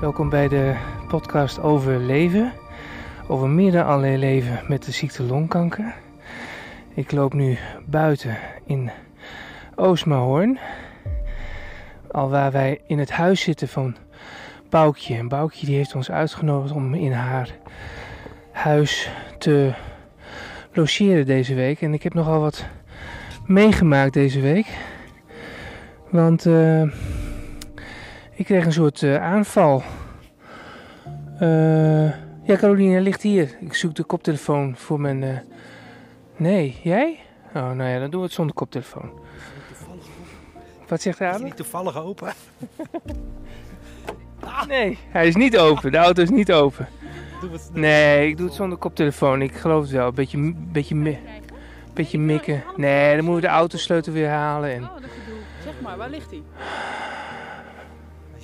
Welkom bij de podcast over leven. Over meer dan alleen leven met de ziekte longkanker. Ik loop nu buiten in Oosmahoorn. Al waar wij in het huis zitten van Boukje. En Boukje die heeft ons uitgenodigd om in haar huis te logeren deze week. En ik heb nogal wat meegemaakt deze week. Want uh, ik kreeg een soort uh, aanval. Uh, ja, Caroline ligt hier. Ik zoek de koptelefoon voor mijn. Nee, jij? Oh, nou ja, dan doen we het zonder koptelefoon. Wat zegt hij? Is niet toevallig open? Nee, hij is niet open. De auto is niet open. Nee, ik doe het zonder koptelefoon. Ik geloof het wel. Beetje, beetje, beetje mikken. Nee, dan moeten we de autosleutel weer halen. En... Oh, dat gedoe. Zeg maar, waar ligt hij?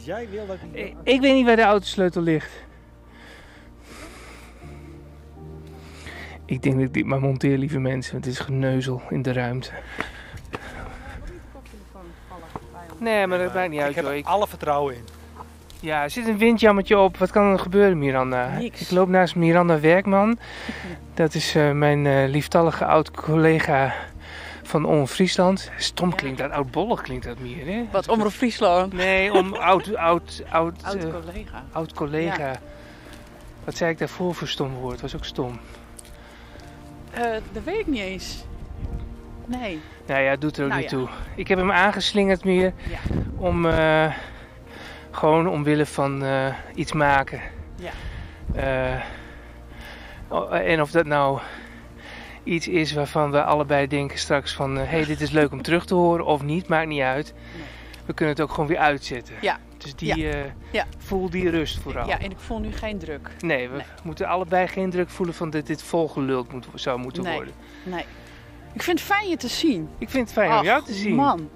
Jij wil dat ik... Ik weet niet waar de autosleutel ligt. Ik denk dat ik dit maar monteer, lieve mensen. Want het is geneuzel in de ruimte. Nee, maar dat maakt niet uit. Ik heb er alle vertrouwen in. Ja, er zit een windjammetje op. Wat kan er gebeuren, Miranda? Niks. Ik loop naast Miranda Werkman. Dat is uh, mijn uh, lieftallige oud-collega van Omroep Friesland. Stom klinkt dat, oudbollig klinkt dat meer, hè? Wat, Omroep Friesland? Nee, om oud... Oud, oud, oud collega. Uh, oud collega. Ja. Wat zei ik daarvoor voor stom woord? was ook stom. dat weet ik niet eens. Nee. Nou ja, doet er ook nou, niet ja. toe. Ik heb hem aangeslingerd meer ja. om... Uh, gewoon omwille van iets maken. Ja. En of dat nou iets is waarvan we allebei denken straks van... hé, hey, dit is leuk om terug te horen of niet, maakt niet uit. We kunnen het ook gewoon weer uitzetten. Ja. Dus die, ja. uh, ja. voel die rust vooral. Ja, en ik voel nu geen druk. Nee, we nee. moeten allebei geen druk voelen van dat dit volgeluld moet, zou moeten nee. worden. Nee. Ik vind het fijn je te zien. Ik vind het fijn Ach, om jou te zien. man.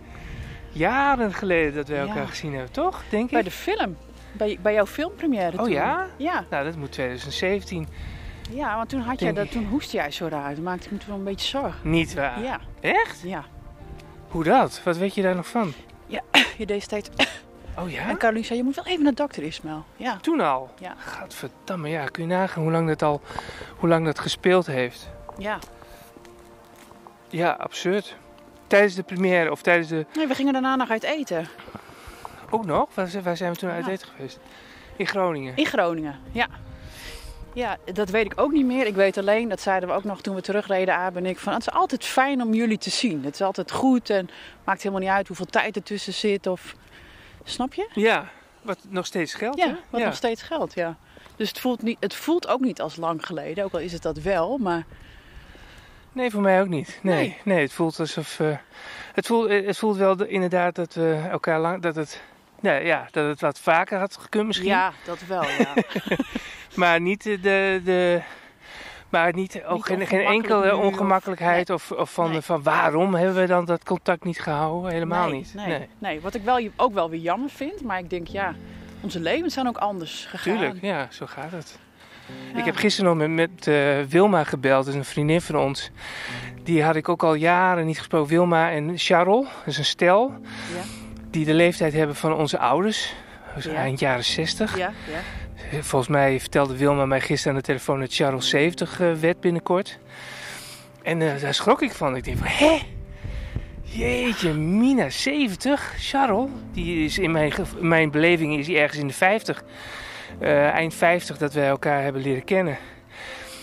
Jaren geleden dat we Ja. elkaar gezien hebben, toch? Denk Bij ik? de film. Bij, bij jouw filmpremière Oh toen. ja? Ja. Nou, dat moet 2017. Ja, want toen, had jij dat, toen hoestte jij zo raar. Dat maakte me toen wel een beetje zorgen. Niet waar. Ja. Echt? Ja. Hoe dat? Wat weet je daar nog van? Je deed steeds... Oh ja? En Caroline zei, je moet wel even naar de dokter, Ismael. Ja. Toen al? Ja. Gadverdamme, ja. Kun je nagaan hoe lang dat al, hoe lang dat gespeeld heeft? Ja. Ja, absurd. Tijdens de première of tijdens de... Nee, we gingen daarna nog uit eten. Ook nog? Waar, zijn- waar zijn we toen uit Ja. eten geweest? In Groningen. In Groningen, ja. Ja, dat weet ik ook niet meer. Ik weet alleen, dat zeiden we ook nog toen we terugreden, Abe en ik, van het is altijd fijn om jullie te zien. Het is altijd goed en maakt helemaal niet uit hoeveel tijd er tussen zit of... Snap je? Ja, wat nog steeds geldt, Ja, hè? wat nog steeds geldt, ja. Dus het voelt, niet, het voelt ook niet als lang geleden, ook al is het dat wel, maar Nee, voor mij ook niet. Nee, nee. Nee. het voelt alsof... eh, het, voelt, eh, het voelt wel de- inderdaad dat we elkaar lang... Dat het, nee, ja, dat het wat vaker had gekund misschien. ja, dat wel, ja. Maar niet de... de, maar niet, ook Niet geen, geen enkele of- ongemakkelijkheid of, of van, Nee. van waarom hebben we dan dat contact niet gehouden? Helemaal nee, niet. Nee, nee. wat ik wel, ook wel weer jammer vind, maar ik denk, ja, onze levens zijn ook anders gegaan. Tuurlijk, ja, zo gaat het. Ja. Ik heb gisteren nog met, met eh, Wilma gebeld, dat is een vriendin van ons. Die had ik ook al jaren niet gesproken. Wilma en Charles, dat is een stel. Ja. Die de leeftijd hebben van onze ouders. Is Ja. eind jaren 60. Ja, ja. Volgens mij vertelde Wilma mij gisteren aan de telefoon dat Charles 70 eh, werd binnenkort. En eh, daar schrok ik van. Ik denk van, hè? Jeetje, Mina, 70? Charles? Die is in mijn, in mijn beleving is hij ergens in de 50. Eh, eind 50 dat wij elkaar hebben leren kennen.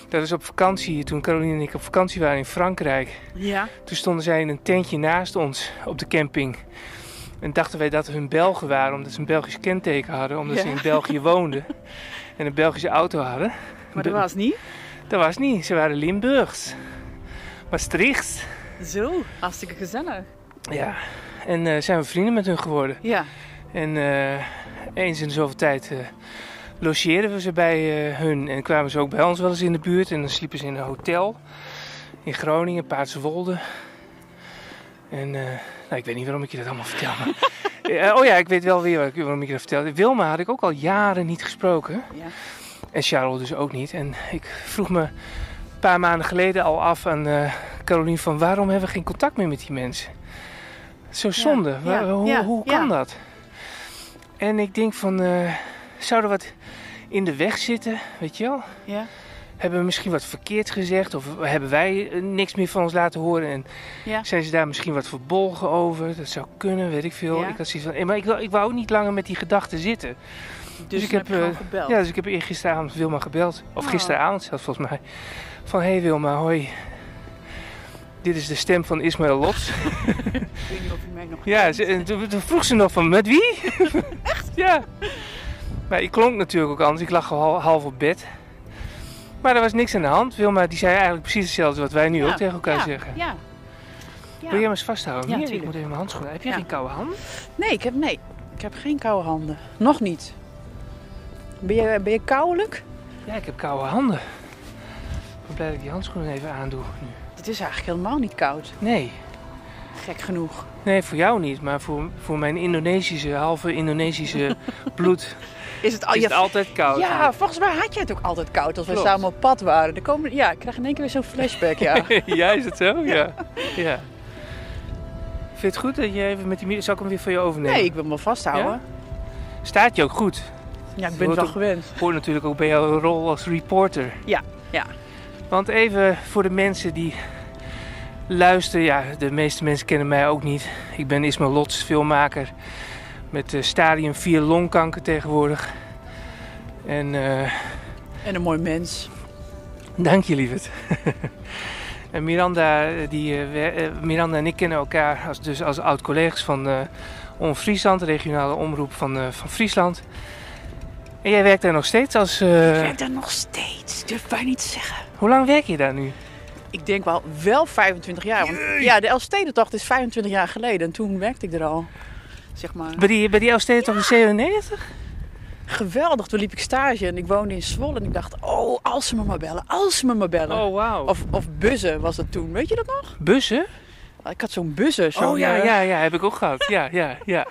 Dat is op vakantie, toen Caroline en ik op vakantie waren in Frankrijk. Ja, Toen stonden zij in een tentje naast ons op de camping. En dachten wij dat hun Belgen waren, omdat ze een Belgisch kenteken hadden. Omdat ze in België woonden. En een Belgische auto hadden. maar dat was niet. Dat was niet, ze waren Limburgs. Maastrichts. Zo, hartstikke gezellig. Ja, en eh, zijn we vrienden met hun geworden. Ja, En eh, eens in de zoveel tijd eh, logeerden we ze bij hun. En kwamen ze ook bij ons wel eens in de buurt. En dan sliepen ze in een hotel in Groningen, Paardswolde. En nou, ik weet niet waarom ik je dat allemaal vertel. Maar, Eh, oh ja, ik weet wel weer waarom ik je dat vertelde. Wilma had ik ook al jaren niet gesproken. ja. En Charles dus ook niet. En ik vroeg me een paar maanden geleden al af aan eh Caroline van waarom hebben we geen contact meer met die mensen? Zo zonde. ja, hoe ja, hoe kan dat? En ik denk van, eh, zou er wat in de weg zitten, weet je wel? Ja. Hebben we misschien wat verkeerd gezegd? Of hebben wij eh, niks meer van ons laten horen? En Ja. zijn ze daar misschien wat verbolgen over? Dat zou kunnen, weet ik veel. Ja. Ik had zoiets van, eh, maar ik, wou- ik wou ook niet langer met die gedachten zitten. Dus, ik ik heb, eh, gebeld. Ja, dus ik heb eergisteravond Wilma gebeld. Of Oh. gisteravond zelfs volgens mij. Van, hé hey Wilma, hoi. Dit is de stem van Ismaël Lots. Ik weet niet of je mij nog Ja, ze, en toen, toen vroeg ze nog van, met wie? Echt? Ja. Maar ik klonk natuurlijk ook anders. Ik lag al half op bed. Maar er was niks aan de hand. Wilma die zei eigenlijk precies hetzelfde wat wij nu ook tegen elkaar zeggen. Ja. Ja. Wil jij me eens vasthouden? Ja, Hier, ik moet even mijn handschoenen. Heb jij geen koude handen? Nee, ik heb, nee, ik heb geen koude handen. Nog niet. Ben je, ben je koudelijk? Ja, ik heb koude handen. Ik ben blij dat ik die handschoenen even aandoe nu. Het is eigenlijk helemaal niet koud. Nee. Gek genoeg. Nee, voor jou niet. Maar voor, voor mijn Indonesische, halve Indonesische bloed Is het al is je het altijd koud. Ja, volgens mij had jij het ook altijd koud als we Klopt. samen op pad waren. Er komen, ja, ik krijg in één keer weer zo'n flashback, ja. ja, is het zo? Ja. ja. Vind je het goed dat je even met die... mi- Zal ik hem weer van je overnemen? Nee, ik wil me vasthouden. Staat je ook goed? Ja, ik ben het wel gewend. Hoort natuurlijk ook bij jouw rol als reporter. Ja, ja. Want even voor de mensen die luisteren. Ja, de meeste mensen kennen mij ook niet. Ik ben Ismael Lots, filmmaker. Met eh, stadium 4 longkanker tegenwoordig. En... eh, En een mooi mens. Dank je, lieverd. en Miranda, eh, die, Miranda en ik kennen elkaar als, dus als oud-collega's van eh Om Friesland, de regionale omroep van, van Friesland. En jij werkt daar nog steeds als... eh, Ik werk daar nog steeds. Ik durf bijna niet te zeggen. Hoe lang werk je daar nu? Ik denk wel, wel 25 jaar. Want ja, de Elfstedentocht is 25 jaar geleden. En toen werkte ik er al. Zeg maar. Bij die, bij die Elfsteden toch in 97? Geweldig. Toen liep ik stage en ik woonde in Zwolle. En ik dacht, oh, als ze me maar bellen. Als ze me maar bellen. Oh, wauw. Of, of buzzen was het toen. Weet je dat nog? Bussen? Ik had zo'n buzzer. Zo'n, Oh ja, eh, ja, ja, heb ik ook gehad. Ja, ja, ja.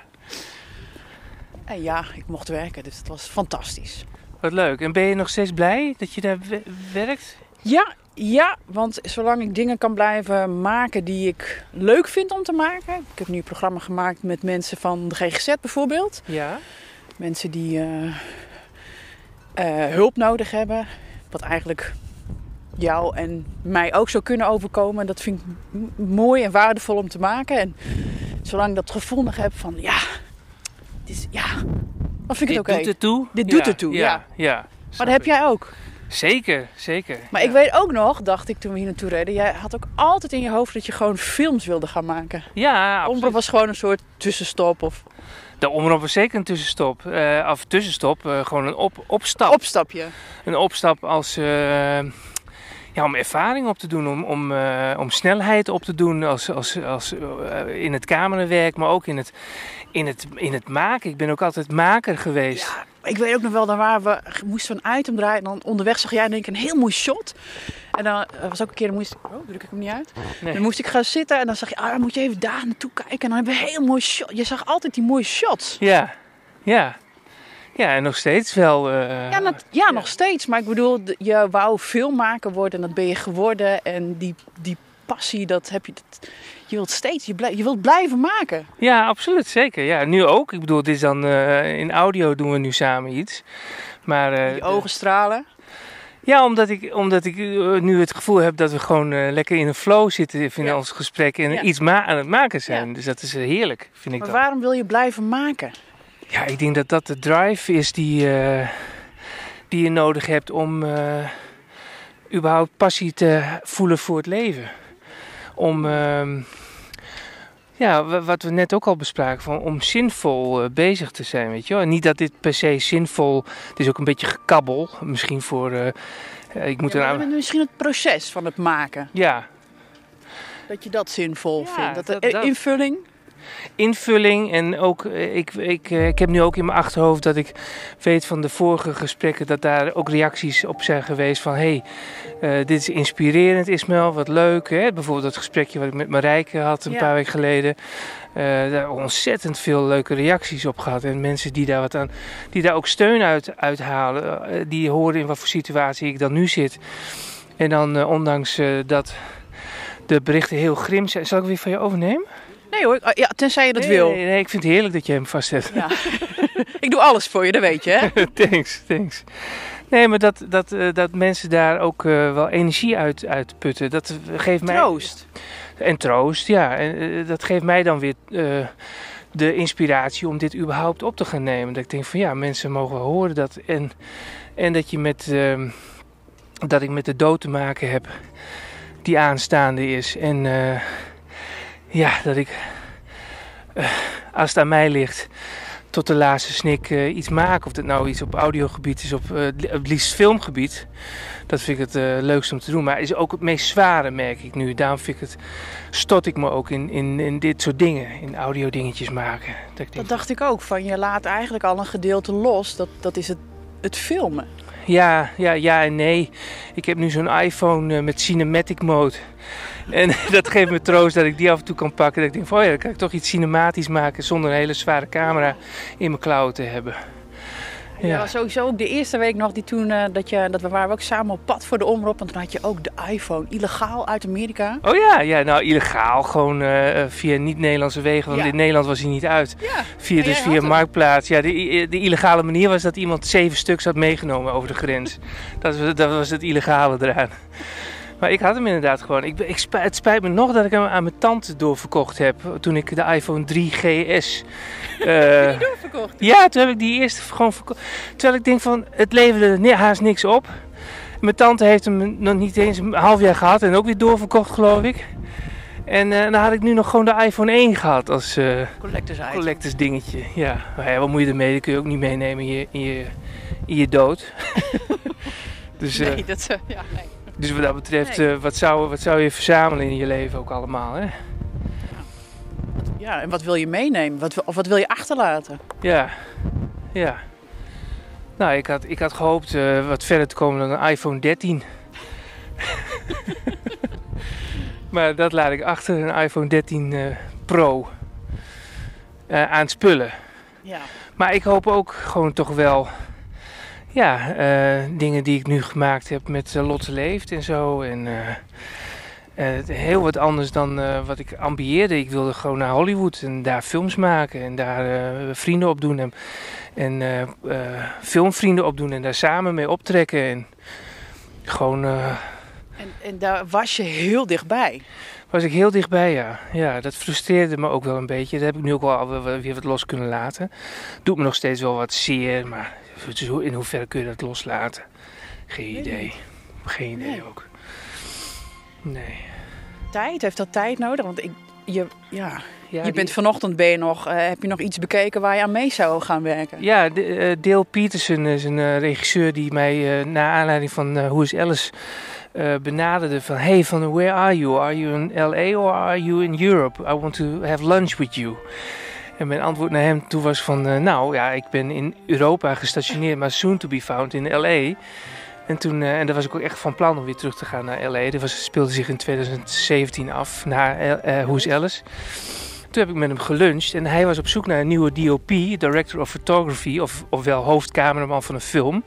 En ja, ik mocht werken. Dus het was fantastisch. Wat leuk. En ben je nog steeds blij dat je daar we- werkt? Ja, ja, want zolang ik dingen kan blijven maken die ik leuk vind om te maken. Ik heb nu een programma gemaakt met mensen van de GGZ bijvoorbeeld. Ja. Mensen die eh, eh, hulp nodig hebben. Wat eigenlijk jou en mij ook zou kunnen overkomen. Dat vind ik mooi en waardevol om te maken. En zolang ik dat gevoel nog heb van ja, dit is, ja dan vind ik Dit het oké. doet het toe? Dit doet het toe, Ja, ja. Maar dat heb jij ook. Zeker, zeker. Maar Ja. ik weet ook nog, dacht ik toen we hier naartoe reden, jij had ook altijd in je hoofd dat je gewoon films wilde gaan maken. Ja, absoluut. Omroep was gewoon een soort tussenstop of De omroep was zeker een tussenstop. Eh of tussenstop, eh, gewoon een op, opstap. opstapje. Een opstap als, eh, ja, om ervaring op te doen, om, om, om snelheid op te doen als, als, als, in het camerawerk, maar ook in het, in, het, in het maken. Ik ben ook altijd maker geweest. Ja, ik weet ook nog wel, daar waren we, moesten we een item draaien en dan onderweg zag jij denk ik een heel mooi shot. En dan eh, was ook een keer, dan moest ik, oh, druk ik hem niet uit. Nee. Dan moest ik gaan zitten en dan zag je, ah, dan moet je even daar naartoe kijken. En dan hebben we een heel mooi shot. Je zag altijd die mooie shots. Ja, ja. Ja, en nog steeds wel. eh, Ja, ja, nog steeds. Maar ik bedoel, je wou filmmaker worden en dat ben je geworden. En die, die passie, dat heb je. dat- je wilt steeds, je, blij- je wilt blijven maken. Ja, absoluut, zeker. Ja, nu ook. Ik bedoel, dit is dan eh, in audio doen we nu samen iets. Maar, eh, Je ogen stralen. Ja, omdat ik, omdat ik eh, nu het gevoel heb dat we gewoon lekker in een flow zitten in Ja. ons gesprek en Ja. iets aan het maken zijn. Ja. Dus dat is heerlijk, vind ik Maar waarom wil je blijven maken? Ja, ik denk dat dat de drive is die, die je nodig hebt om überhaupt passie te voelen voor het leven. Om, ehm, ja, wa- wat we net ook al bespraken, van, om zinvol eh, bezig te zijn, weet je wel. En niet dat dit per se zinvol, het is ook een beetje gekabbel, misschien voor, eh, eh, ik moet Ja, er nou... Misschien het proces van het maken. Ja, Dat je dat zinvol Ja, vindt. Dat, dat- de dat. invulling. Invulling en ook, eh, ik, ik, eh, ik heb nu ook in mijn achterhoofd dat ik weet van de vorige gesprekken dat daar ook reacties op zijn geweest van hey, eh, dit is inspirerend Ismael, wat leuk. Hè? Bijvoorbeeld dat gesprekje wat ik met Marijke had een Ja. paar weken geleden. Eh, daar ontzettend veel leuke reacties op gehad. En mensen die daar, wat aan, die daar ook steun uit uithalen. die horen in wat voor situatie ik dan nu zit. En dan ondanks dat de berichten heel grim zijn. Zal ik weer van je overnemen? Nee hoor, ah, ja, tenzij je dat nee, wil. Nee, nee, ik vind het heerlijk dat je hem vastzet. Ja. ik doe alles voor je, dat weet je, hè? thanks, thanks. Nee, maar dat, dat, uh, dat mensen daar ook uh, wel energie uit, uit putten, dat geeft mij... Troost. En troost, ja. En uh, dat geeft mij dan weer de inspiratie om dit überhaupt op te gaan nemen. Dat ik denk van ja, mensen mogen horen dat. En, en dat je met... Ehm, dat ik met de dood te maken heb die aanstaande is. En ja, dat ik, als het aan mij ligt, tot de laatste snik uh, iets maken. Of dat nou iets op audiogebied is, op uh, het liefst filmgebied. Dat vind ik het leukste om te doen. Maar is ook het meest zware, merk ik nu. Daarom vind ik het, stot ik me ook in, in, in dit soort dingen. In audio dingetjes maken. Dat, denk, dat dacht ik ook. Van je laat eigenlijk al een gedeelte los. Dat, dat is het, het filmen. Ja, ja, ja en nee. Ik heb nu zo'n iPhone met cinematic mode. En dat geeft me troost dat ik die af en toe kan pakken. Dat ik denk van, oh ja, dan kan ik toch iets cinematisch maken zonder een hele zware camera in mijn klauwen te hebben. Ja. sowieso ook de eerste week nog die toen, uh, dat, je, dat we waren ook samen op pad voor de omroep. En toen had je ook de iPhone illegaal uit Amerika. Oh ja, ja nou illegaal. Gewoon uh, via niet-Nederlandse wegen. Want ja. in Nederland was hij niet uit. Ja. Via, dus via Marktplaats. Ja, de, de, illegale manier was dat iemand zeven stuks had meegenomen over de grens. dat, was, dat was het illegale eraan. Maar ik had hem inderdaad gewoon. Ik, ik, het spijt me nog dat ik hem aan mijn tante doorverkocht heb. Toen ik de iPhone 3 GS. Uh, die doorverkocht? Ja, toen heb ik die eerst gewoon verkocht. Terwijl ik denk van, het leverde haast niks op. Mijn tante heeft hem nog niet eens een half jaar gehad en ook weer doorverkocht, geloof ik. En uh, dan had ik nu nog gewoon de iPhone 1 gehad als uh, collectors, collectors dingetje. Ja. Maar ja, wat moet je ermee? Dat kun je ook niet meenemen in je, in je, in je dood. dus, nee, dat, ja, nee. Dus wat dat betreft, nee. uh, wat, zou, wat zou je verzamelen in je leven ook allemaal, hè? Ja, en wat wil je meenemen? Wat, of wat wil je achterlaten? Ja, ja. Nou, ik had, ik had gehoopt uh, wat verder te komen dan een iPhone 13. maar dat laat ik achter, een iPhone 13 uh, Pro. aan spullen. Ja. Maar ik hoop ook gewoon toch wel ja, uh, dingen die ik nu gemaakt heb met uh, Lotte Leeft en zo. En uh, heel wat anders dan wat ik ambieerde. Ik wilde gewoon naar Hollywood en daar films maken en daar vrienden op doen. En, en filmvrienden op doen en daar samen mee optrekken. En gewoon... En, en daar was je heel dichtbij? Was ik heel dichtbij, ja. Ja, dat frustreerde me ook wel een beetje. Dat heb ik nu ook wel weer wat los kunnen laten. Doet me nog steeds wel wat zeer, maar in hoeverre kun je dat loslaten? Geen idee. Geen idee nee. ook. Nee. Tijd, heeft dat tijd nodig? Want ik, je, ja, ja, je bent vanochtend ben je nog, uh, heb je nog iets bekeken waar je aan mee zou gaan werken? Ja, de, uh, Dale Peterson is een uh, regisseur die mij uh, naar aanleiding van Who is Alice benaderde van hey van where are you? Are you in LA or are you in Europe? I want to have lunch with you. En mijn antwoord naar hem toen was van, uh, nou ja, ik ben in Europa gestationeerd, maar soon to be found in L.A. En toen, uh, en daar was ik ook echt van plan om weer terug te gaan naar L.A. Dat was, speelde zich in 2017 af, naar uh, Who's Alice. Toen heb ik met hem geluncht en hij was op zoek naar een nieuwe DOP, Director of Photography, of, ofwel hoofdcameraman van een film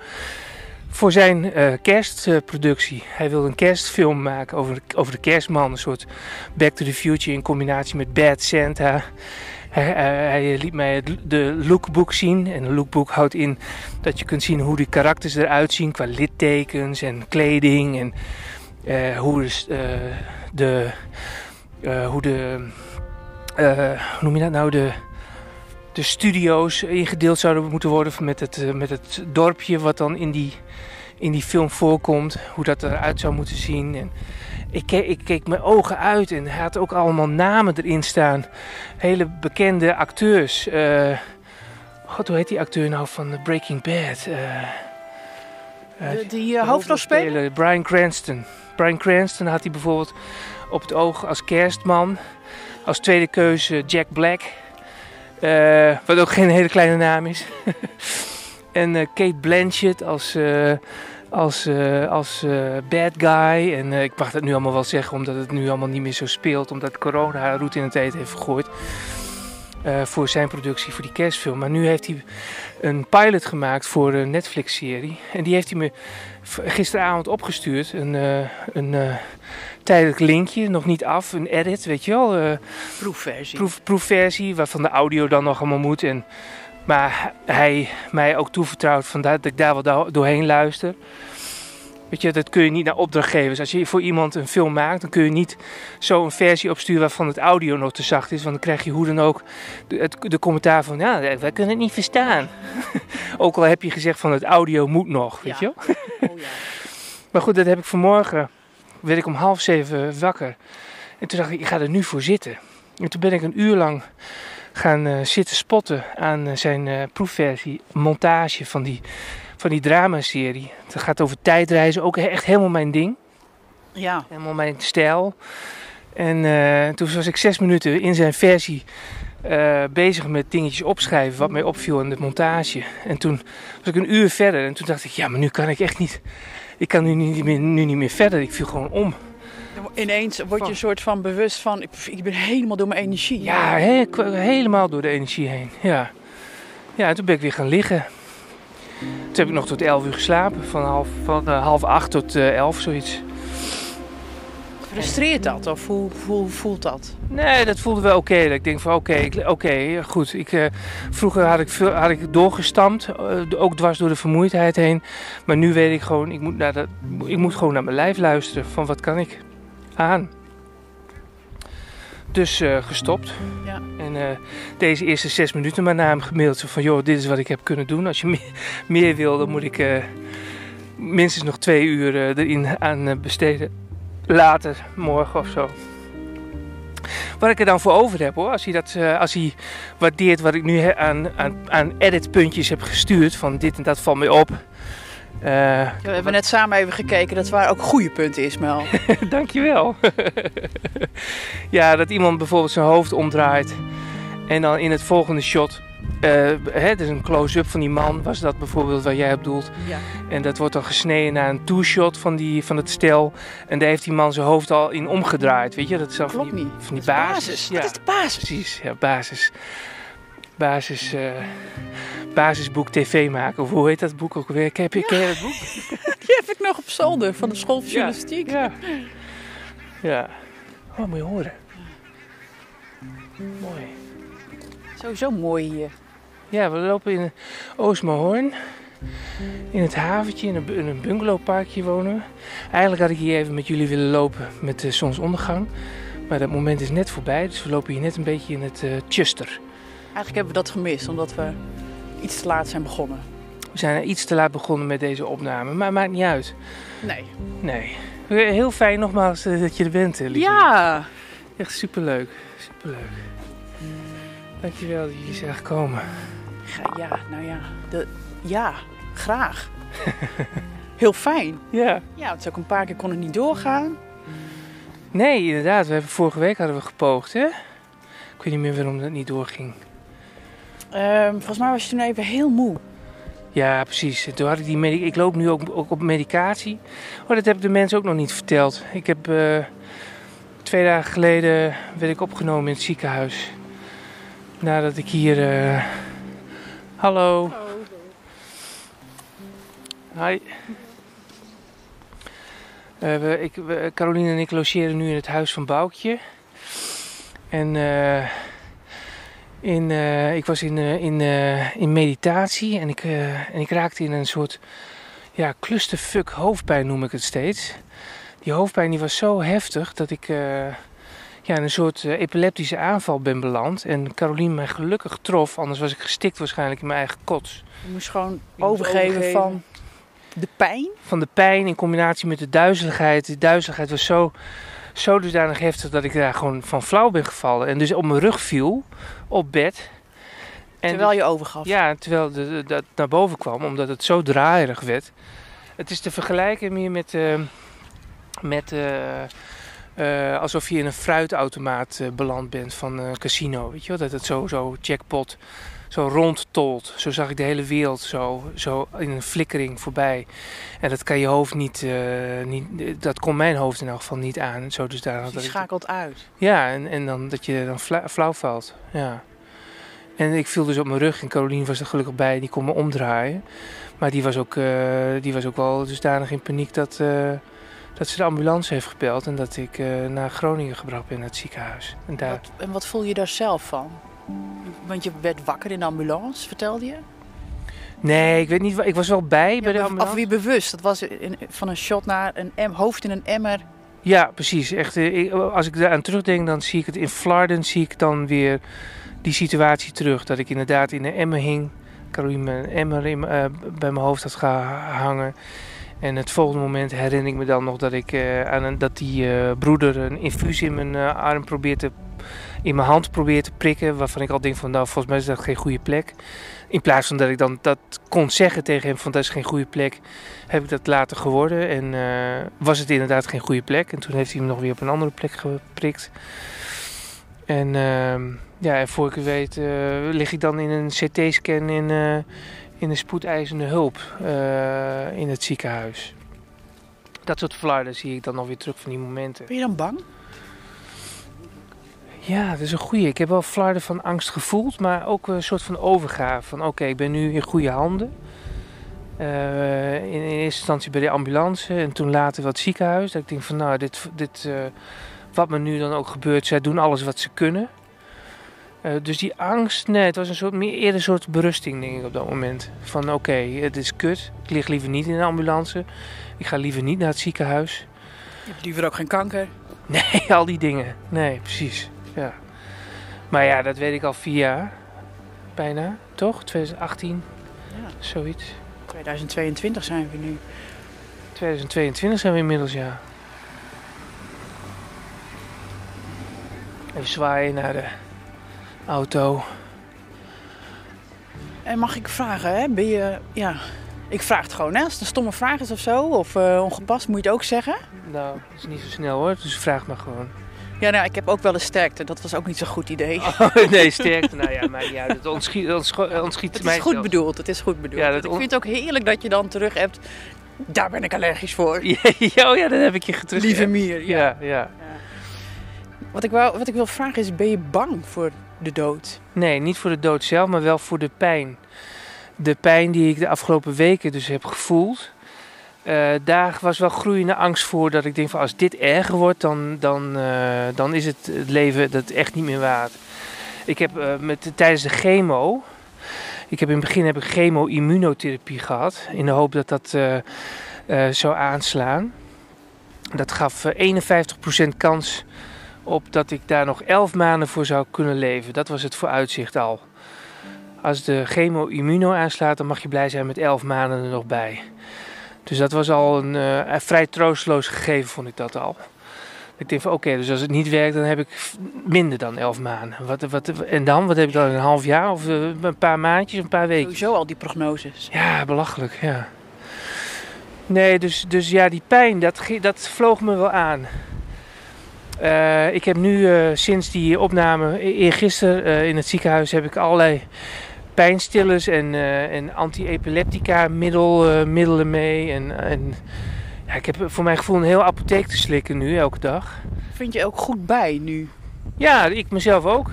voor zijn uh, kerstproductie. hij wilde een kerstfilm maken over, over de kerstman. Een soort Back to the Future in combinatie met Bad Santa. Hij, hij, liet mij de lookbook zien. En een lookbook houdt in dat je kunt zien hoe die karakters eruit zien qua littekens en kleding. En uh, hoe de. Uh, hoe de. hoe noem je dat nou? De, de studio's ingedeeld zouden moeten worden met het, met het dorpje wat dan in die, in die film voorkomt. Hoe dat eruit zou moeten zien. En, ik keek, ik keek mijn ogen uit en hij had ook allemaal namen erin staan. Hele bekende acteurs. Uh, God, hoe heet die acteur nou van Breaking Bad? Uh, de, die hoofdrolspeler? Brian Cranston. Brian Cranston had hij bijvoorbeeld op het oog als kerstman. Als tweede keuze Jack Black. Uh, wat ook geen hele kleine naam is. en Kate Blanchett als als, uh, als uh, bad guy. En ik mag dat nu allemaal wel zeggen, omdat het nu allemaal niet meer zo speelt. Omdat corona haar route in het eten heeft gegooid. voor zijn productie, voor die kerstfilm. Maar nu heeft hij een pilot gemaakt voor een Netflix-serie. En die heeft hij me gisteravond opgestuurd. Een, een tijdelijk linkje, nog niet af. Een edit, weet je wel. proefversie. Proef, proefversie, waarvan de audio dan nog allemaal moet. En Maar hij mij ook toevertrouwt van dat ik daar wel doorheen luister. Weet je, dat kun je niet naar opdrachtgevers. Als je voor iemand een film maakt, dan kun je niet zo een versie opsturen waarvan het audio nog te zacht is. Want dan krijg je hoe dan ook de, de commentaar van, ja, wij kunnen het niet verstaan. ook al heb je gezegd van het audio moet nog, weet je wel. Oh, ja. maar goed, dat heb ik vanmorgen, werd ik om half zeven wakker. En toen dacht ik, ik ga er nu voor zitten. En toen ben ik een uur lang gaan uh, zitten spotten aan uh, zijn uh, proefversie, montage van die van die dramaserie. Het gaat over tijdreizen, ook echt helemaal mijn ding. Ja. Helemaal mijn stijl. En toen was ik zes minuten in zijn versie bezig met dingetjes opschrijven, wat mij opviel in de montage. En toen was ik een uur verder en toen dacht ik, ja, maar nu kan ik echt niet. Ik kan nu niet meer, nu niet meer verder. Ik viel gewoon om. Ineens word je een soort van bewust van, ik, ik ben helemaal door mijn energie. Ja, he, helemaal door de energie heen. Ja. ja, en toen ben ik weer gaan liggen. Toen heb ik nog tot 11 uur geslapen, van half, van, uh, half acht tot uh, 11, zoiets. Frustreert dat of hoe, hoe voelt dat? Nee, dat voelde wel oké. Ik denk van oké, oké, goed. Ik, uh, vroeger had ik, veel, had ik doorgestampt, uh, ook dwars door de vermoeidheid heen. Maar nu weet ik gewoon, ik moet, naar de, ik moet gewoon naar mijn lijf luisteren. Van wat kan ik aan? Dus uh, gestopt. Ja. En deze eerste zes minuten maar naar hem gemaild. Van joh, dit is wat ik heb kunnen doen. Als je meer, meer wil, dan moet ik minstens nog twee uur erin aan besteden. Later, morgen of zo. Wat ik er dan voor over heb hoor, als hij, dat, als hij waardeert wat ik nu aan, aan, aan editpuntjes heb gestuurd. Van dit en dat valt mij op. Uh, ja, we hebben net samen even gekeken. Dat waren ook goede punten, Ismael. Dankjewel. ja, dat iemand bijvoorbeeld zijn hoofd omdraait. En dan in het volgende shot... Hè, er is een close-up van die man. Was dat bijvoorbeeld wat jij bedoelt? Ja. En dat wordt dan gesneden naar een two-shot van, die, van het stel. En daar heeft die man zijn hoofd al in omgedraaid. Weet je? Dat is Klopt van die, niet. Van die dat basis. basis. Ja, Dat is de basis. precies. Ja, basis. Basis... Uh, basisboek tv maken. Of hoe heet dat boek ook weer? Ken je, ken je dat boek? Die heb ik nog op zolder van de school van journalistiek. Ja. ja. Oh, moet je horen. Mooi. Sowieso mooi hier. Ja, we lopen in Oostmahoorn. In het haventje, in een, in bungalowparkje wonen we. Eigenlijk had ik hier even met jullie willen lopen met de zonsondergang. Maar dat moment is net voorbij, dus we lopen hier net een beetje in het uh, Chester. Eigenlijk hebben we dat gemist, omdat we iets te laat zijn begonnen. We zijn iets te laat begonnen met deze opname, maar maakt niet uit. Nee. Nee. Heel fijn nogmaals uh, dat je er bent, Lieke. Ja. Echt superleuk. Superleuk. Dankjewel dat jullie zijn gekomen. Ja, nou ja. De, ja, graag. Heel fijn. Ja. Ja, het is ook een paar keer kon het niet doorgaan. Nee, inderdaad. We hebben, vorige week hadden we gepoogd, hè? Ik weet niet meer waarom dat niet doorging. Um, volgens mij was je toen even heel moe. Ja, precies. Toen had ik die medic ik loop nu ook, ook op medicatie. Oh, dat heb ik de mensen ook nog niet verteld. Ik heb uh, twee dagen geleden werd ik opgenomen in het ziekenhuis. Nadat ik hier. Uh... Hallo. Hi. Uh, we, ik, Caroline en ik logeren nu in het huis van Boukje. En uh, in, uh, ik was in, in, in meditatie en ik, en ik raakte in een soort ja, clusterfuck hoofdpijn noem ik het steeds. Die hoofdpijn die was zo heftig dat ik ja, in een soort epileptische aanval ben beland. En Caroline mij gelukkig trof, anders was ik gestikt waarschijnlijk in mijn eigen kots. Je moest gewoon overgeven, overgeven van de pijn? Van de pijn in combinatie met de duizeligheid. De duizeligheid was zo, zo dusdanig heftig dat ik daar gewoon van flauw ben gevallen. En dus op mijn rug viel, op bed. En terwijl je overgaf? Ja, terwijl dat naar boven kwam, omdat het zo draaierig werd. Het is te vergelijken meer met, uh, met uh, uh, alsof je in een fruitautomaat beland bent van een casino. Weet je wel? Dat het zo, zo jackpot zo rondtolt. Zo zag ik de hele wereld zo, zo in een flikkering voorbij. En dat kan je hoofd niet, uh, niet dat kon mijn hoofd in elk geval niet aan. Zo dus daar dus je schakelt ik, uit. Ja, en, en dan dat je dan flauw valt. Ja. En ik viel dus op mijn rug en Caroline was er gelukkig bij, die kon me omdraaien. Maar die was ook, uh, die was ook wel dusdanig in paniek dat, uh, dat ze de ambulance heeft gebeld. En dat ik naar Groningen gebracht ben, naar het ziekenhuis. En, daar... wat, en wat voel je daar zelf van? Want je werd wakker in de ambulance, vertelde je? Nee, ik weet niet. Ik was wel bij bij de Ja, of ambulance. weer bewust. Dat was in- van een shot naar een em, hoofd in een emmer. Ja, precies. Echt, eh, ik- als ik daaraan terugdenk, dan zie ik het in Flarden, zie ik dan weer die situatie terug. Dat ik inderdaad in een emmer hing. Caroline een emmer in, mijn- eh, bij mijn hoofd had gehangen. En het volgende moment herinner ik me dan nog dat ik eh, aan dat die eh, broeder een infuus in mijn eh, arm probeert te, in mijn hand probeert te prikken. Waarvan ik al denk van nou, volgens mij is dat geen goede plek. In plaats van dat ik dan dat kon zeggen tegen hem van dat is geen goede plek, heb ik dat later geworden. En was het inderdaad geen goede plek. En toen heeft hij me nog weer op een andere plek geprikt. En ehm, ja, en voor ik het weet lig ik dan in een CT-scan in, in een spoedeisende hulp eh, in het ziekenhuis. Dat soort flarden zie ik dan nog weer terug van die momenten. Ben je dan bang? Ja, dat is een goeie. Ik heb wel flarden van angst gevoeld, maar ook een soort van overgave. Van oké, ik ben nu in goede handen. Eh, in, in eerste instantie bij de ambulance en toen later wat ziekenhuis. Dat ik denk van nou, dit, dit, eh, wat me nu dan ook gebeurt, zij doen alles wat ze kunnen. Eh, dus die angst, nee, het was een soort, meer eerder een soort berusting denk ik op dat moment. Van oké, het is kut, ik lig liever niet in een ambulance. Ik ga liever niet naar het ziekenhuis. Je hebt liever ook geen kanker. Nee, al die dingen. Nee, precies. Ja. Maar ja, dat weet ik al vier jaar. Bijna, toch? 2018, Ja. zoiets. 2022 zijn we nu. 2022 zijn we inmiddels, ja. Even zwaaien naar de auto. En mag ik vragen, hè? Ben je, ja, ik vraag het gewoon, hè? Als het een stomme vraag is of zo, of eh, ongepast, moet je het ook zeggen. Nou, dat is niet zo snel hoor, dus vraag maar gewoon. Ja, nou, ik heb ook wel eens sterkte. Dat was ook niet zo'n goed idee. Oh, nee, sterkte. Nou ja, maar ja, dat ontschiet, ontschiet het mij is goed zelfs. bedoeld, het is goed bedoeld. Ja, dat ik vind het ook heerlijk dat je dan terug hebt. Daar ben ik allergisch voor. Ja, oh ja, dat heb ik je terug. Lieve mier. Ja. Ja, ja. Wat, ik wou, wat ik wil vragen is, ben je bang voor de dood? Nee, niet voor de dood zelf, maar wel voor de pijn. De pijn die ik de afgelopen weken dus heb gevoeld. eh, daar was wel groeiende angst voor dat ik denk van als dit erger wordt, dan, dan, eh, dan is het, leven dat echt niet meer waard. Ik heb eh, met, tijdens de chemo, ik heb in het begin heb ik chemo-immunotherapie gehad, in de hoop dat dat zou aanslaan. Dat gaf eh, 51% kans op dat ik daar nog 11 maanden voor zou kunnen leven. Dat was het vooruitzicht al. Als de chemo-immuno aanslaat, dan mag je blij zijn met 11 maanden er nog bij. Dus dat was al een eh, vrij troosteloos gegeven, vond ik dat al. Ik denk van oké, dus als het niet werkt, dan heb ik minder dan 11 maanden. Wat, wat, en dan? Wat heb ik dan? Een half jaar of eh, een paar maandjes, een paar weken? Sowieso al die prognoses. Ja, belachelijk, ja. Nee, dus, dus ja, die pijn, dat, dat vloog me wel aan. Eh, ik heb nu eh, sinds die opname, e- eergisteren eh, in het ziekenhuis, heb ik allerlei pijnstillers en, en anti-epileptica middel, middelen mee. En, en ja, ik heb voor mijn gevoel een heel apotheek te slikken nu, elke dag. Vind je ook goed bij nu? Ja, ik mezelf ook.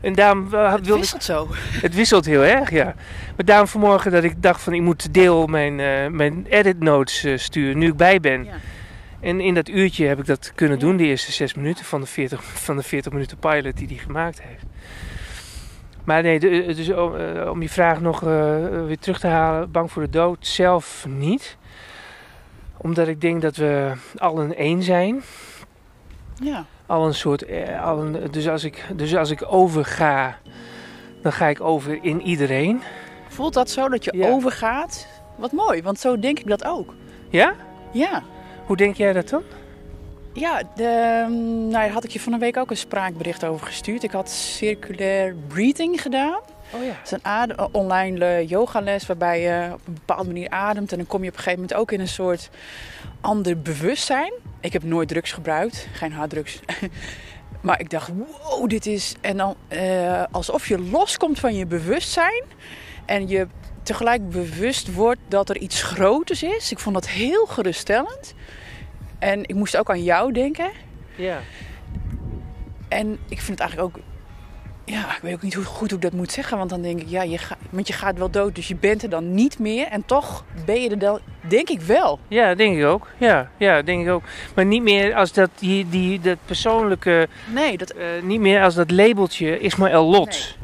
En daarom Het ik wisselt zo. het wisselt heel erg, ja. Maar daarom vanmorgen dat ik dacht van ik moet deel mijn, mijn edit notes sturen nu ik bij ben. Ja. En in dat uurtje heb ik dat kunnen doen, de eerste zes minuten van de 40, van de 40 minuten pilot die hij gemaakt heeft. Maar nee, de- dus om, eh, om je vraag nog eh, weer terug te halen, bang voor de dood zelf niet. Omdat ik denk dat we allen één zijn Ja. al een soort. eh, Al een, dus, als ik, dus als ik overga, dan ga ik over in iedereen. Voelt dat zo dat je Ja. overgaat? Wat mooi, want zo denk ik dat ook. Ja? Ja. Hoe denk jij dat dan? Ja, de, nou, daar had ik je van een week ook een spraakbericht over gestuurd. Ik had circulair breathing gedaan. Oh ja. Het is een adem, online eh, yogales waarbij je op een bepaalde manier ademt. En dan kom je op een gegeven moment ook in een soort ander bewustzijn. Ik heb nooit drugs gebruikt, geen harddrugs. maar ik dacht, wow, dit is... En dan eh, alsof je loskomt van je bewustzijn. En je tegelijk bewust wordt dat er iets groters is. Ik vond dat heel geruststellend. En ik moest ook aan jou denken. Ja. En ik vind het eigenlijk ook Ja, ik weet ook niet hoe goed hoe ik dat moet zeggen. Want dan denk ik, ja, je, gaat, want je gaat wel dood, dus je bent er dan niet meer. En toch ben je er dan, denk ik wel. Ja, denk ik ook. Ja, ja, denk ik ook. Maar niet meer als dat, die, die, dat persoonlijke, Nee, dat, eh, niet meer als dat labeltje Ismaël Lot.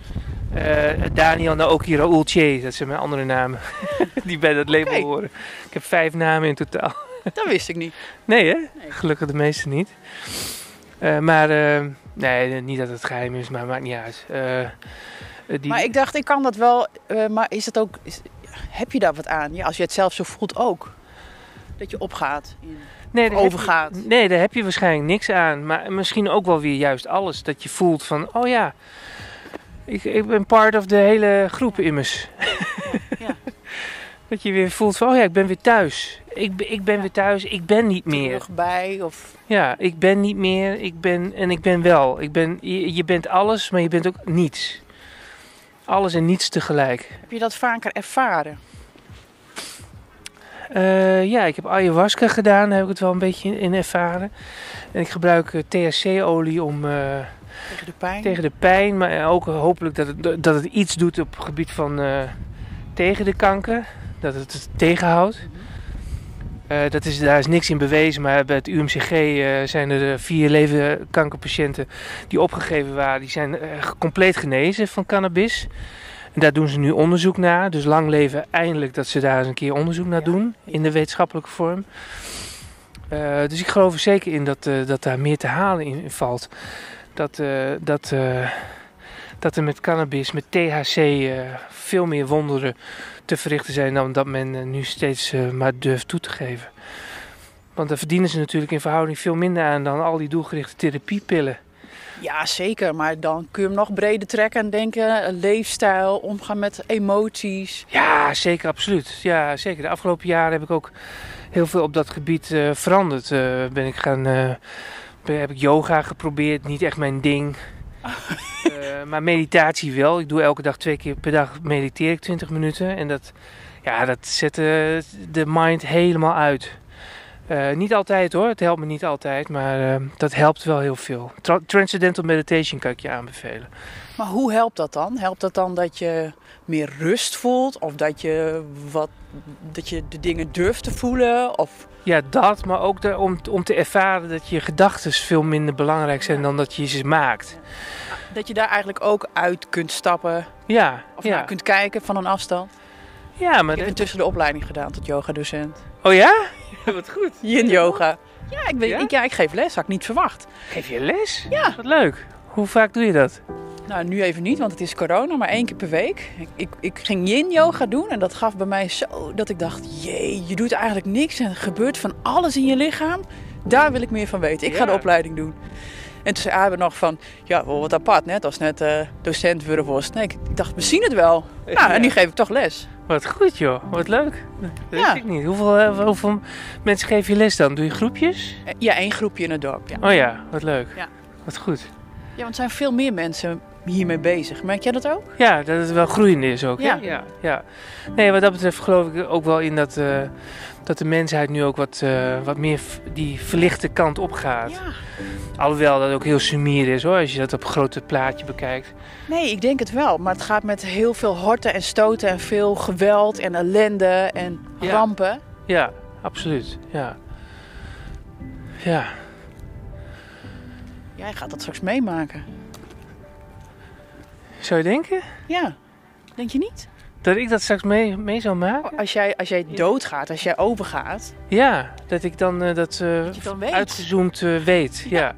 Eh, Daniel Naoki Raoul Che, dat zijn mijn andere namen. die bij dat label horen. Ik heb vijf namen in totaal. dat wist ik niet. Nee hè? Gelukkig de meeste niet. Eh, maar, eh, nee, niet dat het geheim is, maar maakt niet uit. Die, Maar ik dacht, ik kan dat wel. maar is het ook. Is, heb je daar wat aan? Ja, als je het zelf zo voelt ook. Dat je opgaat. In, nee, je- overgaat. nee, daar heb je waarschijnlijk niks aan. Maar misschien ook wel weer juist alles. Dat je voelt van, oh ja, ik, ik ben part of de hele groep immers. Ja. dat je weer voelt van, oh ja, ik ben weer thuis. Ik, ben- ik ben weer thuis, ik ben niet meer. Terugbij of. Ja, ik ben niet meer, ik ben en ik ben wel. Ik ben, je, je bent alles, maar je bent ook niets. Alles en niets tegelijk. Heb je dat vaker ervaren? Eh, ja, ik heb ayahuasca gedaan, daar heb ik het wel een beetje in, in ervaren. En ik gebruik eh, THC-olie om, eh, Tegen de pijn? tegen de pijn, maar ook hopelijk dat het, dat het iets doet op het gebied van eh, tegen de kanker. Dat het het tegenhoudt. Eh, dat is, daar is niks in bewezen, maar bij het UMCG eh, zijn er vier leverkankerpatiënten die opgegeven waren. Die zijn compleet genezen van cannabis. En daar doen ze nu onderzoek naar. Dus lang leven eindelijk dat ze daar eens een keer onderzoek naar doen in de wetenschappelijke vorm. Dus ik geloof er zeker in dat, dat daar meer te halen in valt. Dat, eh, dat, eh, dat er met cannabis, met THC, eh, veel meer wonderen te verrichten zijn dan dat men nu steeds maar durft toe te geven. Want daar verdienen ze natuurlijk in verhouding veel minder aan dan al die doelgerichte therapiepillen. Ja, zeker. Maar dan kun je hem nog breder trekken en denken: leefstijl, omgaan met emoties. Ja, zeker, absoluut. Ja, zeker. De afgelopen jaren heb ik ook heel veel op dat gebied veranderd. Ben ik gaan, heb ik yoga geprobeerd, niet echt mijn ding. Eh, maar meditatie wel. Ik doe elke dag twee keer per dag mediteer ik 20 minuten. En dat, ja, dat zet de mind helemaal uit. Eh, niet altijd hoor, het helpt me niet altijd, maar eh, dat helpt wel heel veel. Tra- Transcendental Meditation kan ik je aanbevelen. Maar hoe helpt dat dan? Helpt dat dan dat je meer rust voelt? Of dat je, wat, dat je de dingen durft te voelen? Of Ja, dat, maar ook de, om, om te ervaren dat je gedachten veel minder belangrijk zijn dan dat je ze maakt. dat je daar eigenlijk ook uit kunt stappen? Ja, Of ja. naar kunt kijken van een afstand? ja maar Ik heb intussen de opleiding gedaan tot yogadocent. Oh ja? Wat goed. Yin yoga. Ja, ik, Ja? Ik, ja, ik geef les, had ik niet verwacht. Geef je les? Ja. Wat leuk. Hoe vaak doe je dat? Nou, nu even niet, want het is corona, maar één keer per week. Ik, ik, ik ging yin yoga doen en dat gaf bij mij zo dat ik dacht... Jee, je doet eigenlijk niks en er gebeurt van alles in je lichaam. Daar wil ik meer van weten. Ik ga de opleiding doen. En toen zei Abe nog van, ja, wel wat apart, net als net eh, docent Wurreworst. Nee, ik ik dacht, we zien het wel. Nou, en nu geef ik toch les. Wat goed joh, wat leuk. Dat Ja. weet ik niet. Hoeveel, eh, hoeveel mensen geef je les dan? Doe je groepjes? Eh, Ja, één groepje in het dorp, ja. Oh ja, wat leuk. Ja. Wat goed. Ja, want er zijn veel meer mensen hiermee bezig. Merk jij dat ook? Ja, dat het wel groeiende is ook. hè? Ja. ja, ja. Nee, wat dat betreft geloof ik ook wel in dat, eh, dat de mensheid nu ook wat, eh, wat meer die verlichte kant op gaat. Ja. Alhoewel dat ook heel sumier is hoor, als je dat op een grote plaatje bekijkt. Nee, ik denk het wel. Maar het gaat met heel veel horten en stoten en veel geweld en ellende en Ja. rampen. Ja, absoluut. Ja. Ja. Jij gaat dat straks meemaken. Zou je denken Ja, denk je niet? dat ik dat straks mee, mee zou maken? Als jij, als jij doodgaat, als jij overgaat, Ja, dat ik dan eh, dat eh, dan weet. uitgezoomd eh, weet. Ja.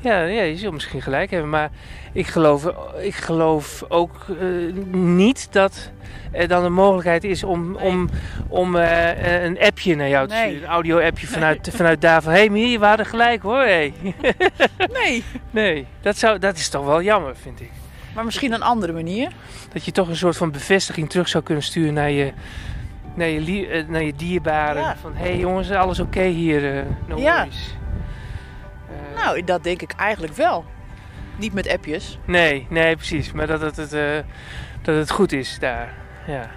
Ja. ja, je zult misschien gelijk hebben, maar ik geloof, ik geloof ook eh, niet dat er dan de mogelijkheid is om, Nee. om, om eh, een appje naar jou te Nee. sturen. Een audio-appje vanuit, vanuit daar van... Hé hey, Mier, je waren gelijk hoor. Hey. Nee. Nee, dat, zou, dat is toch wel jammer, vind ik. Maar misschien een andere manier. Dat je toch een soort van bevestiging terug zou kunnen sturen naar je, naar je, eh, naar je dierbaren. Ja. Van, hé hey, jongens, alles oké hier? eh no Ja. Eh, Nou, dat denk ik eigenlijk wel. Niet met appjes. Nee, nee, precies. Maar dat het, het, eh, dat het goed is daar. Ja.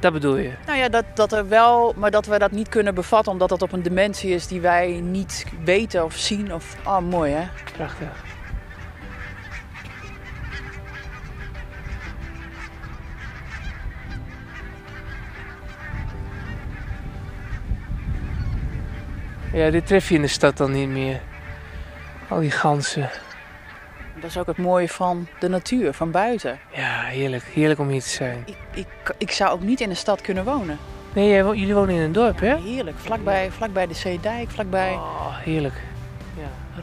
Dat bedoel je. Nou ja, dat, dat er wel, maar dat we dat niet kunnen bevatten omdat dat op een dimensie is die wij niet weten of zien. Of, oh, mooi hè. Prachtig. Ja, dit tref je in de stad dan niet meer. Al die ganzen. Dat is ook het mooie van de natuur, van buiten. Ja, heerlijk. Heerlijk om hier te zijn. Ik, ik, ik zou ook niet in de stad kunnen wonen. Nee, jij jullie wonen in een dorp, hè? Heerlijk, vlakbij, vlakbij de Zeedijk, vlakbij Oh, heerlijk.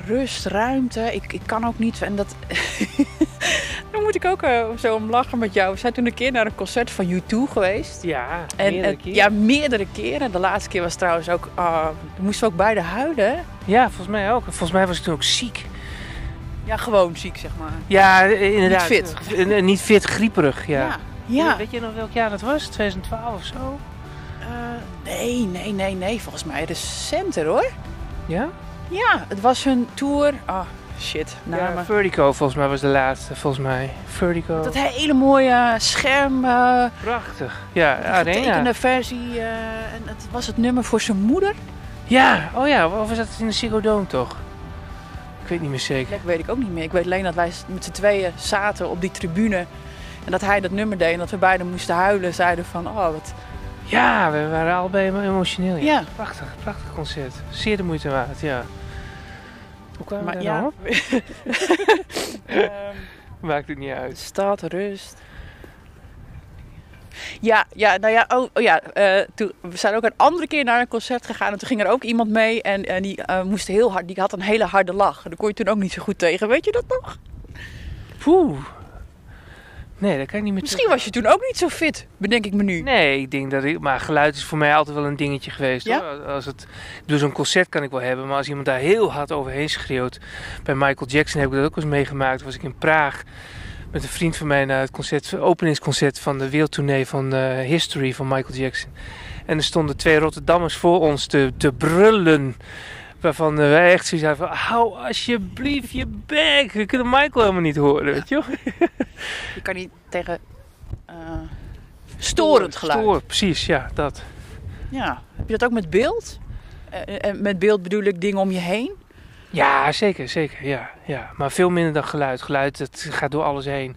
Rust, ruimte. Ik, ik kan ook niet. En dat. Dan moet ik ook eh, zo om lachen met jou. We zijn toen een keer naar een concert van U2 geweest. Ja, En, meerdere en- keer. ja, meerdere keren. De laatste keer was trouwens ook. toen moesten we ook beide huilen. Ja, volgens mij ook. Volgens mij was ik toen ook ziek. Ja, gewoon ziek, zeg maar. Ja, eh, inderdaad. Niet Eh, eh, niet fit, grieperig, ja. Ja. ja. Weet je nog welk jaar dat was? 2012 of zo? Eh, nee, nee, nee, nee. Volgens mij recenter hoor. Ja? Ja, het was hun tour. Ah, shit. Ja, Namen. Vertigo volgens mij was de laatste, volgens mij. Vertigo. dat hele mooie scherm. eh Prachtig. Ja, arena. getekende versie. eh, en het was het nummer voor zijn moeder. Ja, oh ja, of was dat in de Ziggo Dome toch? Ik weet niet meer zeker. Dat weet ik ook niet meer. Ik weet alleen dat wij met z'n tweeën zaten op die tribune. En dat hij dat nummer deed en dat we beiden moesten huilen. Zeiden van, oh wat... Ja, we waren allebei emo- emotioneel. Ja. Ja. Prachtig, prachtig concert. Zeer de moeite waard, ja. Hoe kwamen we Maar ja. Ehm, Maakt het niet uit. Stad, rust. Ja, ja, nou ja, oh, oh ja, eh, toen, we zijn ook een andere keer naar een concert gegaan en toen ging er ook iemand mee en, en die eh, moest heel hard, die had een hele harde lach. En daar kon je toen ook niet zo goed tegen, weet je dat nog? Poeh. Nee, dat kan ik niet meer Misschien was je toen ook niet zo fit, bedenk ik me nu. Nee, ik denk dat ik... Maar geluid is voor mij altijd wel een dingetje geweest. Ja? Hoor. Als het, bedoel, zo'n concert kan ik wel hebben. Maar als iemand daar heel hard overheen schreeuwt... Bij Michael Jackson heb ik dat ook eens meegemaakt. Was ik in Praag met een vriend van mij... naar het concert, openingsconcert van de wereldtournee van eh, History van Michael Jackson. En er stonden twee Rotterdammers voor ons te, te brullen... Waarvan eh, wij echt zoiets hadden van... Hou alsjeblieft je bek. We kunnen Michael helemaal niet horen, weet je? Je kan niet tegen eh, storend geluid. Stoor, precies, ja, dat. Ja, heb je dat ook met beeld? Eh, En met beeld bedoel ik dingen om je heen. Ja, zeker, zeker. Ja, ja. Maar veel minder dan geluid. Geluid dat gaat door alles heen.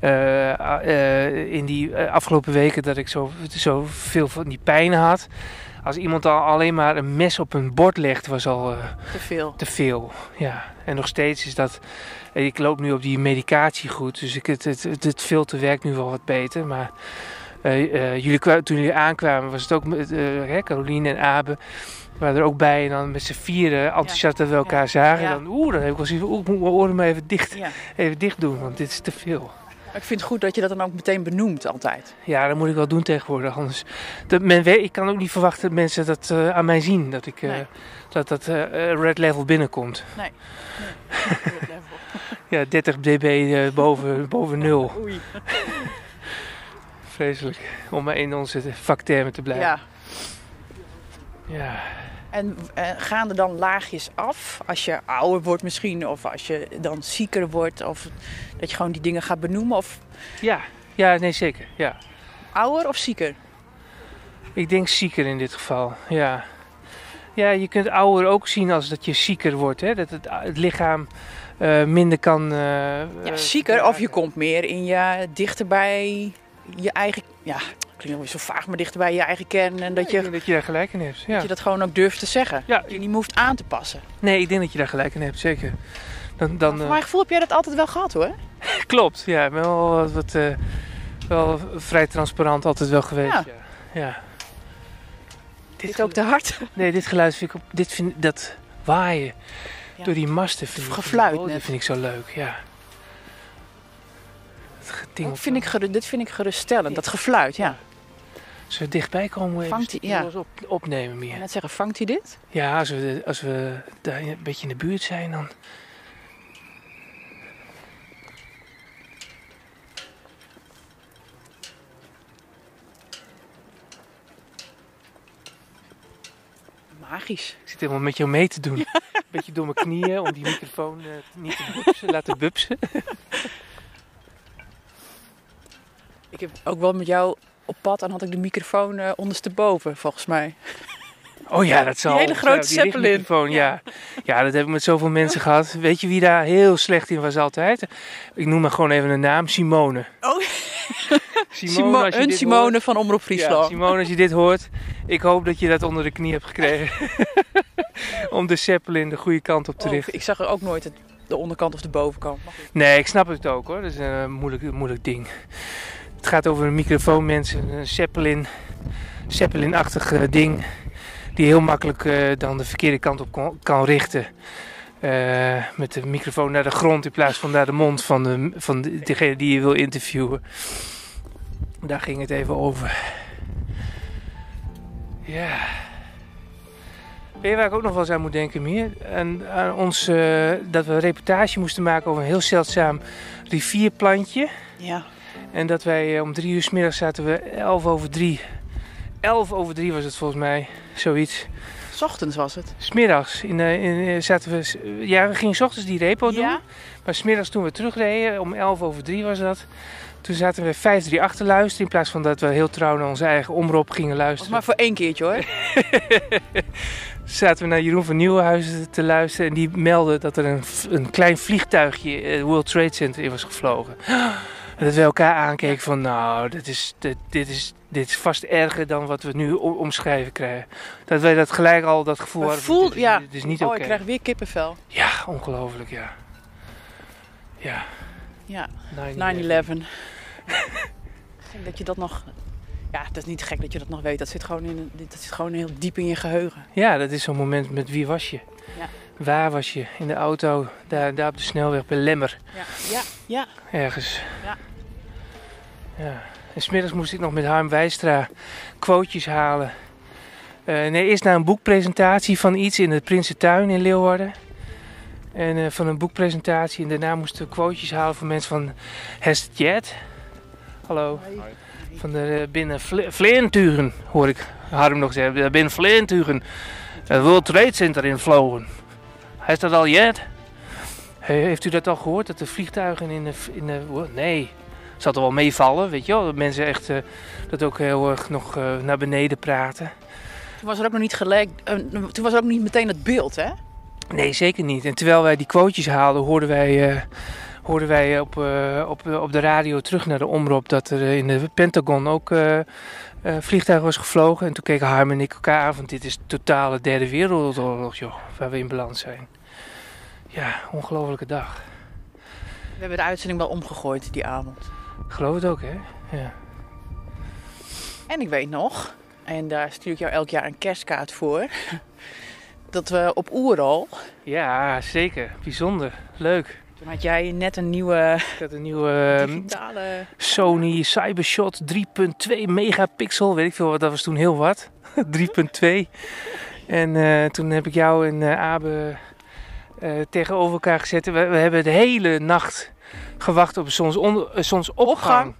Eh, eh, in die eh, afgelopen weken dat ik zo, zo veel van die pijn had. Als iemand al alleen maar een mes op een bord legt, was al eh, Te veel. te veel. Ja. En nog steeds is dat. eh, Ik loop nu op die medicatie goed, dus ik, het, het, het, het filter werkt nu wel wat beter. Maar eh, jullie, toen jullie aankwamen, was het ook met hè, Caroline en Abe. waren er ook bij. En dan met z'n vieren enthousiast dat we elkaar Ja. zagen. Ja. Dan, oeh, dan heb ik wel zoiets van, oeh, ik moet mijn oren maar even dicht, Ja. even dicht doen, want dit is te veel. Ik vind het goed dat je dat dan ook meteen benoemt altijd. Ja, dat moet ik wel doen tegenwoordig. Anders, dat men, weet- ik kan ook niet verwachten dat mensen dat eh, aan mij zien. Dat ik, eh, Nee. dat, dat eh, red level binnenkomt. Nee. Ja, 30 dB boven, boven nul. Oei. Vreselijk. Om maar in onze vaktermen te blijven. Ja. Ja. En eh, gaan er dan laagjes af als je ouder wordt misschien? Of als je dan zieker wordt? Of dat je gewoon die dingen gaat benoemen? Of Ja. ja, nee zeker. Ja. ouder of zieker? Ik denk zieker in dit geval. Ja. Ja, je kunt ouder ook zien als dat je zieker wordt. Hè? Dat het, het lichaam eh, minder kan... eh, Ja, zieker of je komt meer in je dichter bij je eigen... Ja, klinkt zo vaag, maar dichter bij je eigen kern. En dat Ik je, denk dat je daar gelijk in hebt. Ja. dat je dat gewoon ook durft te zeggen. Ja, Dat je niet hoeft aan te passen. Nee, ik denk dat je daar gelijk in hebt, zeker. Dan, dan, Voor eh, mijn gevoel heb jij dat altijd wel gehad hoor. Klopt, ja. Ik ben wel, wat, wat, eh, wel vrij transparant altijd wel geweest. Ja. Ja. Dit is ook te hard. Nee, dit geluid vind ik op, dit vind, dat waaien door die masten vind ik, Gefluit oh, dat vind ik zo leuk, ja. Dat vind ik, dit vind ik geruststellend, dat gefluit, ja. Als we dichtbij komen, even Vangt ja. eens op, opnemen meer. net zeggen, vangt hij dit? Ja, als we, als we daar een beetje in de buurt zijn, dan... Magisch. Ik zit helemaal met jou mee te doen. Een beetje door mijn knieën om die microfoon eh, niet te bupsen, laten bupsen. Ik heb ook wel met jou op pad en had ik de microfoon eh, ondersteboven, volgens mij. Oh ja, dat zal. Die hele grote die Zeppelin. ja. ja. dat heb ik met zoveel mensen gehad. Weet je wie daar heel slecht in was altijd? Ik noem maar gewoon even een naam, Simone. Oh. Simone, Simo- als je een Simone hoort- van Omroep Ja, Friesland. Simone, als je dit hoort, ik hoop dat je dat onder de knie hebt gekregen. om de Zeppelin de goede kant op te Oh, richten. ik zag er ook nooit het- de onderkant of de bovenkant. Nee, ik snap het ook hoor. Dat is een moeilijk, moeilijk ding. Het gaat over een microfoon, mensen. Een Zeppelin, Zeppelin-achtig eh, ding. Die heel makkelijk eh, dan de verkeerde kant op kan richten. Eh, met de microfoon naar de grond in plaats van naar de mond van, de, van de- degene die je wil interviewen. Daar ging het even over. Ja. Weet je waar ik ook nog wel eens aan moet denken, Meer? Aan, aan ons, dat we een reportage moesten maken over een heel zeldzaam rivierplantje. Ja. En dat wij eh, om drie uur 's middags zaten we elf over drie. Elf over drie was het volgens mij, zoiets. S ochtends was het. Smiddags in, eh, in, eh, zaten we... Ja, we gingen 's ochtends die repo doen. Ja? Maar smiddags toen we terugreden, om 11 over 3 was dat. Toen zaten we 538 te luisteren. In plaats van dat we heel trouw naar onze eigen omroep gingen luisteren. maar voor één keertje hoor. Zaten we naar Jeroen van Nieuwenhuizen te luisteren. En die meldde dat er een, een klein vliegtuigje het World Trade Center in was gevlogen. En dat we elkaar aankeken van nou, dit is, dit, dit is, dit is vast erger dan wat we nu omschrijven krijgen. Dat wij dat gelijk al dat gevoel hadden. voel, dit, ja. dit is niet oh, ik krijg weer kippenvel. Ja, ongelooflijk ja. Ja, Ja, 9/11. 9-11. Gek dat je dat nog... Ja, het is niet gek dat je dat nog weet. Dat zit gewoon, in, dat zit gewoon heel diep in je geheugen. Ja, dat is zo'n moment met wie was je? Ja. Waar was je? In de auto, daar, daar op de snelweg bij Lemmer, Ja, ja, ja. ergens. Ja. Ja. En smiddags moest ik nog met Harm Wijstra quotejes halen. Eh, nee, eerst naar een boekpresentatie van iets in de Prinsentuin in Leeuwarden. En eh, van een boekpresentatie. En daarna moesten we quotejes halen van mensen van Hest Jet. Hallo. Van de eh, binnen Vle- Vleenturen, hoor ik Harm nog zeggen. Binnen Vleenturen. Het World Trade Center invlogen. Hij is dat al jet? He- heeft u dat al gehoord? Dat de vliegtuigen in de... In de nee. Zal er wel meevallen, weet je wel? Dat mensen echt eh, dat ook heel erg nog eh, naar beneden praten. Toen was er ook nog niet gelijk... eh, toen was er ook niet meteen het beeld, hè? Nee, zeker niet. En terwijl wij die quotejes haalden, hoorden wij, hoorden wij op, op, op de radio terug naar de omroep dat er in de Pentagon ook eh eh, vliegtuig was gevlogen. En toen keken Harm en ik elkaar aan van dit is totale derde wereldoorlog, joh, waar we in balans zijn. Ja, ongelofelijke dag. We hebben de uitzending wel omgegooid die avond. Geloof het ook, hè? Ja. En ik weet nog, en daar stuur ik jou elk jaar een kerstkaart voor... dat we op Oerol... ja, zeker. Bijzonder. Leuk. Toen had jij net een nieuwe Ik had een nieuwe ehm, digitale... Sony Cybershot 3.2 megapixel, weet ik veel wat, dat was toen heel wat. 3.2. En eh, toen heb ik jou en eh, Abe eh, tegenover elkaar gezet. We, we hebben de hele nacht gewacht op zonsonder, eh, zonsopgang.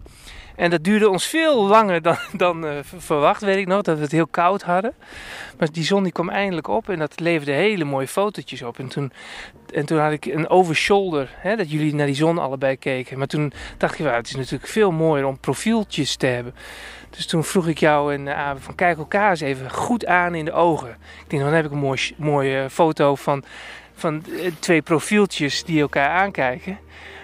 En dat duurde ons veel langer dan, dan eh, verwacht, weet ik nog, dat we het heel koud hadden. Maar die zon die kwam eindelijk op en dat leverde hele mooie fotootjes op. En toen, en toen had ik een overshoulder, hè, dat jullie naar die zon allebei keken. Maar toen dacht ik, well, het is natuurlijk veel mooier om profieltjes te hebben. Dus toen vroeg ik jou en uh, Abe van kijk elkaar eens even goed aan in de ogen. Ik denk, dan heb ik een mooi, mooie foto van, van eh, twee profieltjes die elkaar aankijken.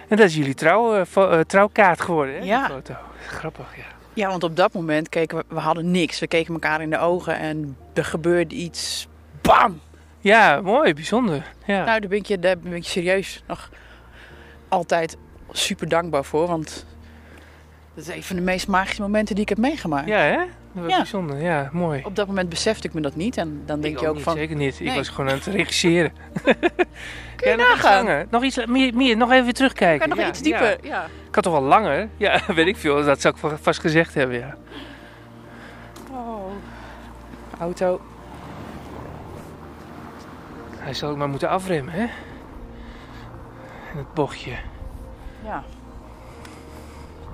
En dat is jullie trouw, eh, eh, trouwkaart geworden, hè, Ja. die foto. Grappig, ja. Ja, want op dat moment keken we... We hadden niks. We keken elkaar in de ogen en er gebeurde iets... Bam! Ja, mooi, bijzonder. Ja, Nou, daar ben ik je, daar ben ik je serieus nog altijd super dankbaar voor. Want dat is een van de meest magische momenten die ik heb meegemaakt. ja hè? Ja. bijzonder, ja, mooi. Op dat moment besefte ik me dat niet. En dan denk Ik je ook niet, van... Zeker niet, ik was gewoon aan het regisseren. Kun je nog iets nagaan? Nog iets, la- meer, meer, nog even terugkijken. Kan nog Ja, iets dieper. ja. Ik had toch wel langer? Ja, weet ik veel. Dat zou ik va- vast gezegd hebben, ja. Oh. Auto. Hij zal ook maar moeten afremmen, hè? In het bochtje. Ja.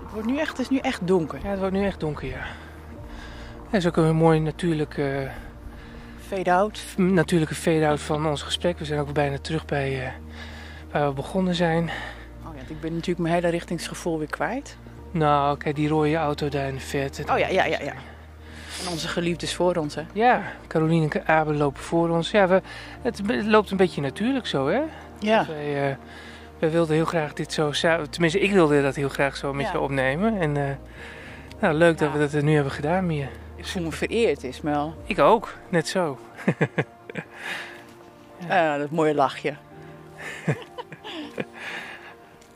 Het, wordt nu echt, het is nu echt donker. Ja, het wordt nu echt donker, ja. Dat is ook een mooi natuurlijke, Fade-out. natuurlijke fade-out van ons gesprek. We zijn ook bijna terug bij eh, waar we begonnen zijn. Oh ja, ik ben natuurlijk mijn hele richtingsgevoel weer kwijt. Nou, kijk, die rode auto daar in de verte. Oh ja, ja, ja, ja. En onze geliefdes voor ons, hè? Ja, Caroline en Abe lopen voor ons. Ja, we, het loopt een beetje natuurlijk zo, hè? Ja. Wij, eh, wij wilden heel graag dit zo... Tenminste, ik wilde dat heel graag zo met Ja. je opnemen. En eh, nou, leuk dat we dat nu hebben gedaan, Mia. Ik voel me vereerd, Ismael. Ik ook, net zo. Eh, dat is een mooie lachje.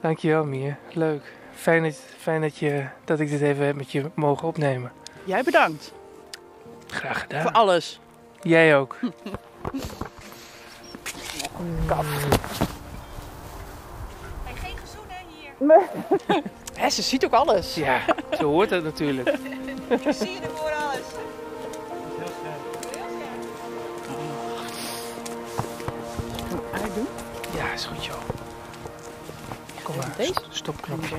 Dankjewel, Mier. Leuk. Fijn, dat, fijn dat, je, dat ik dit even heb met je mogen opnemen. Jij bedankt Graag gedaan. voor alles. Jij ook. En geen gezoenen hier. Hè, ze ziet ook alles. Ja, zo hoort het natuurlijk. Ik zie je ervoor is goed joh. Kom maar, stopknopje.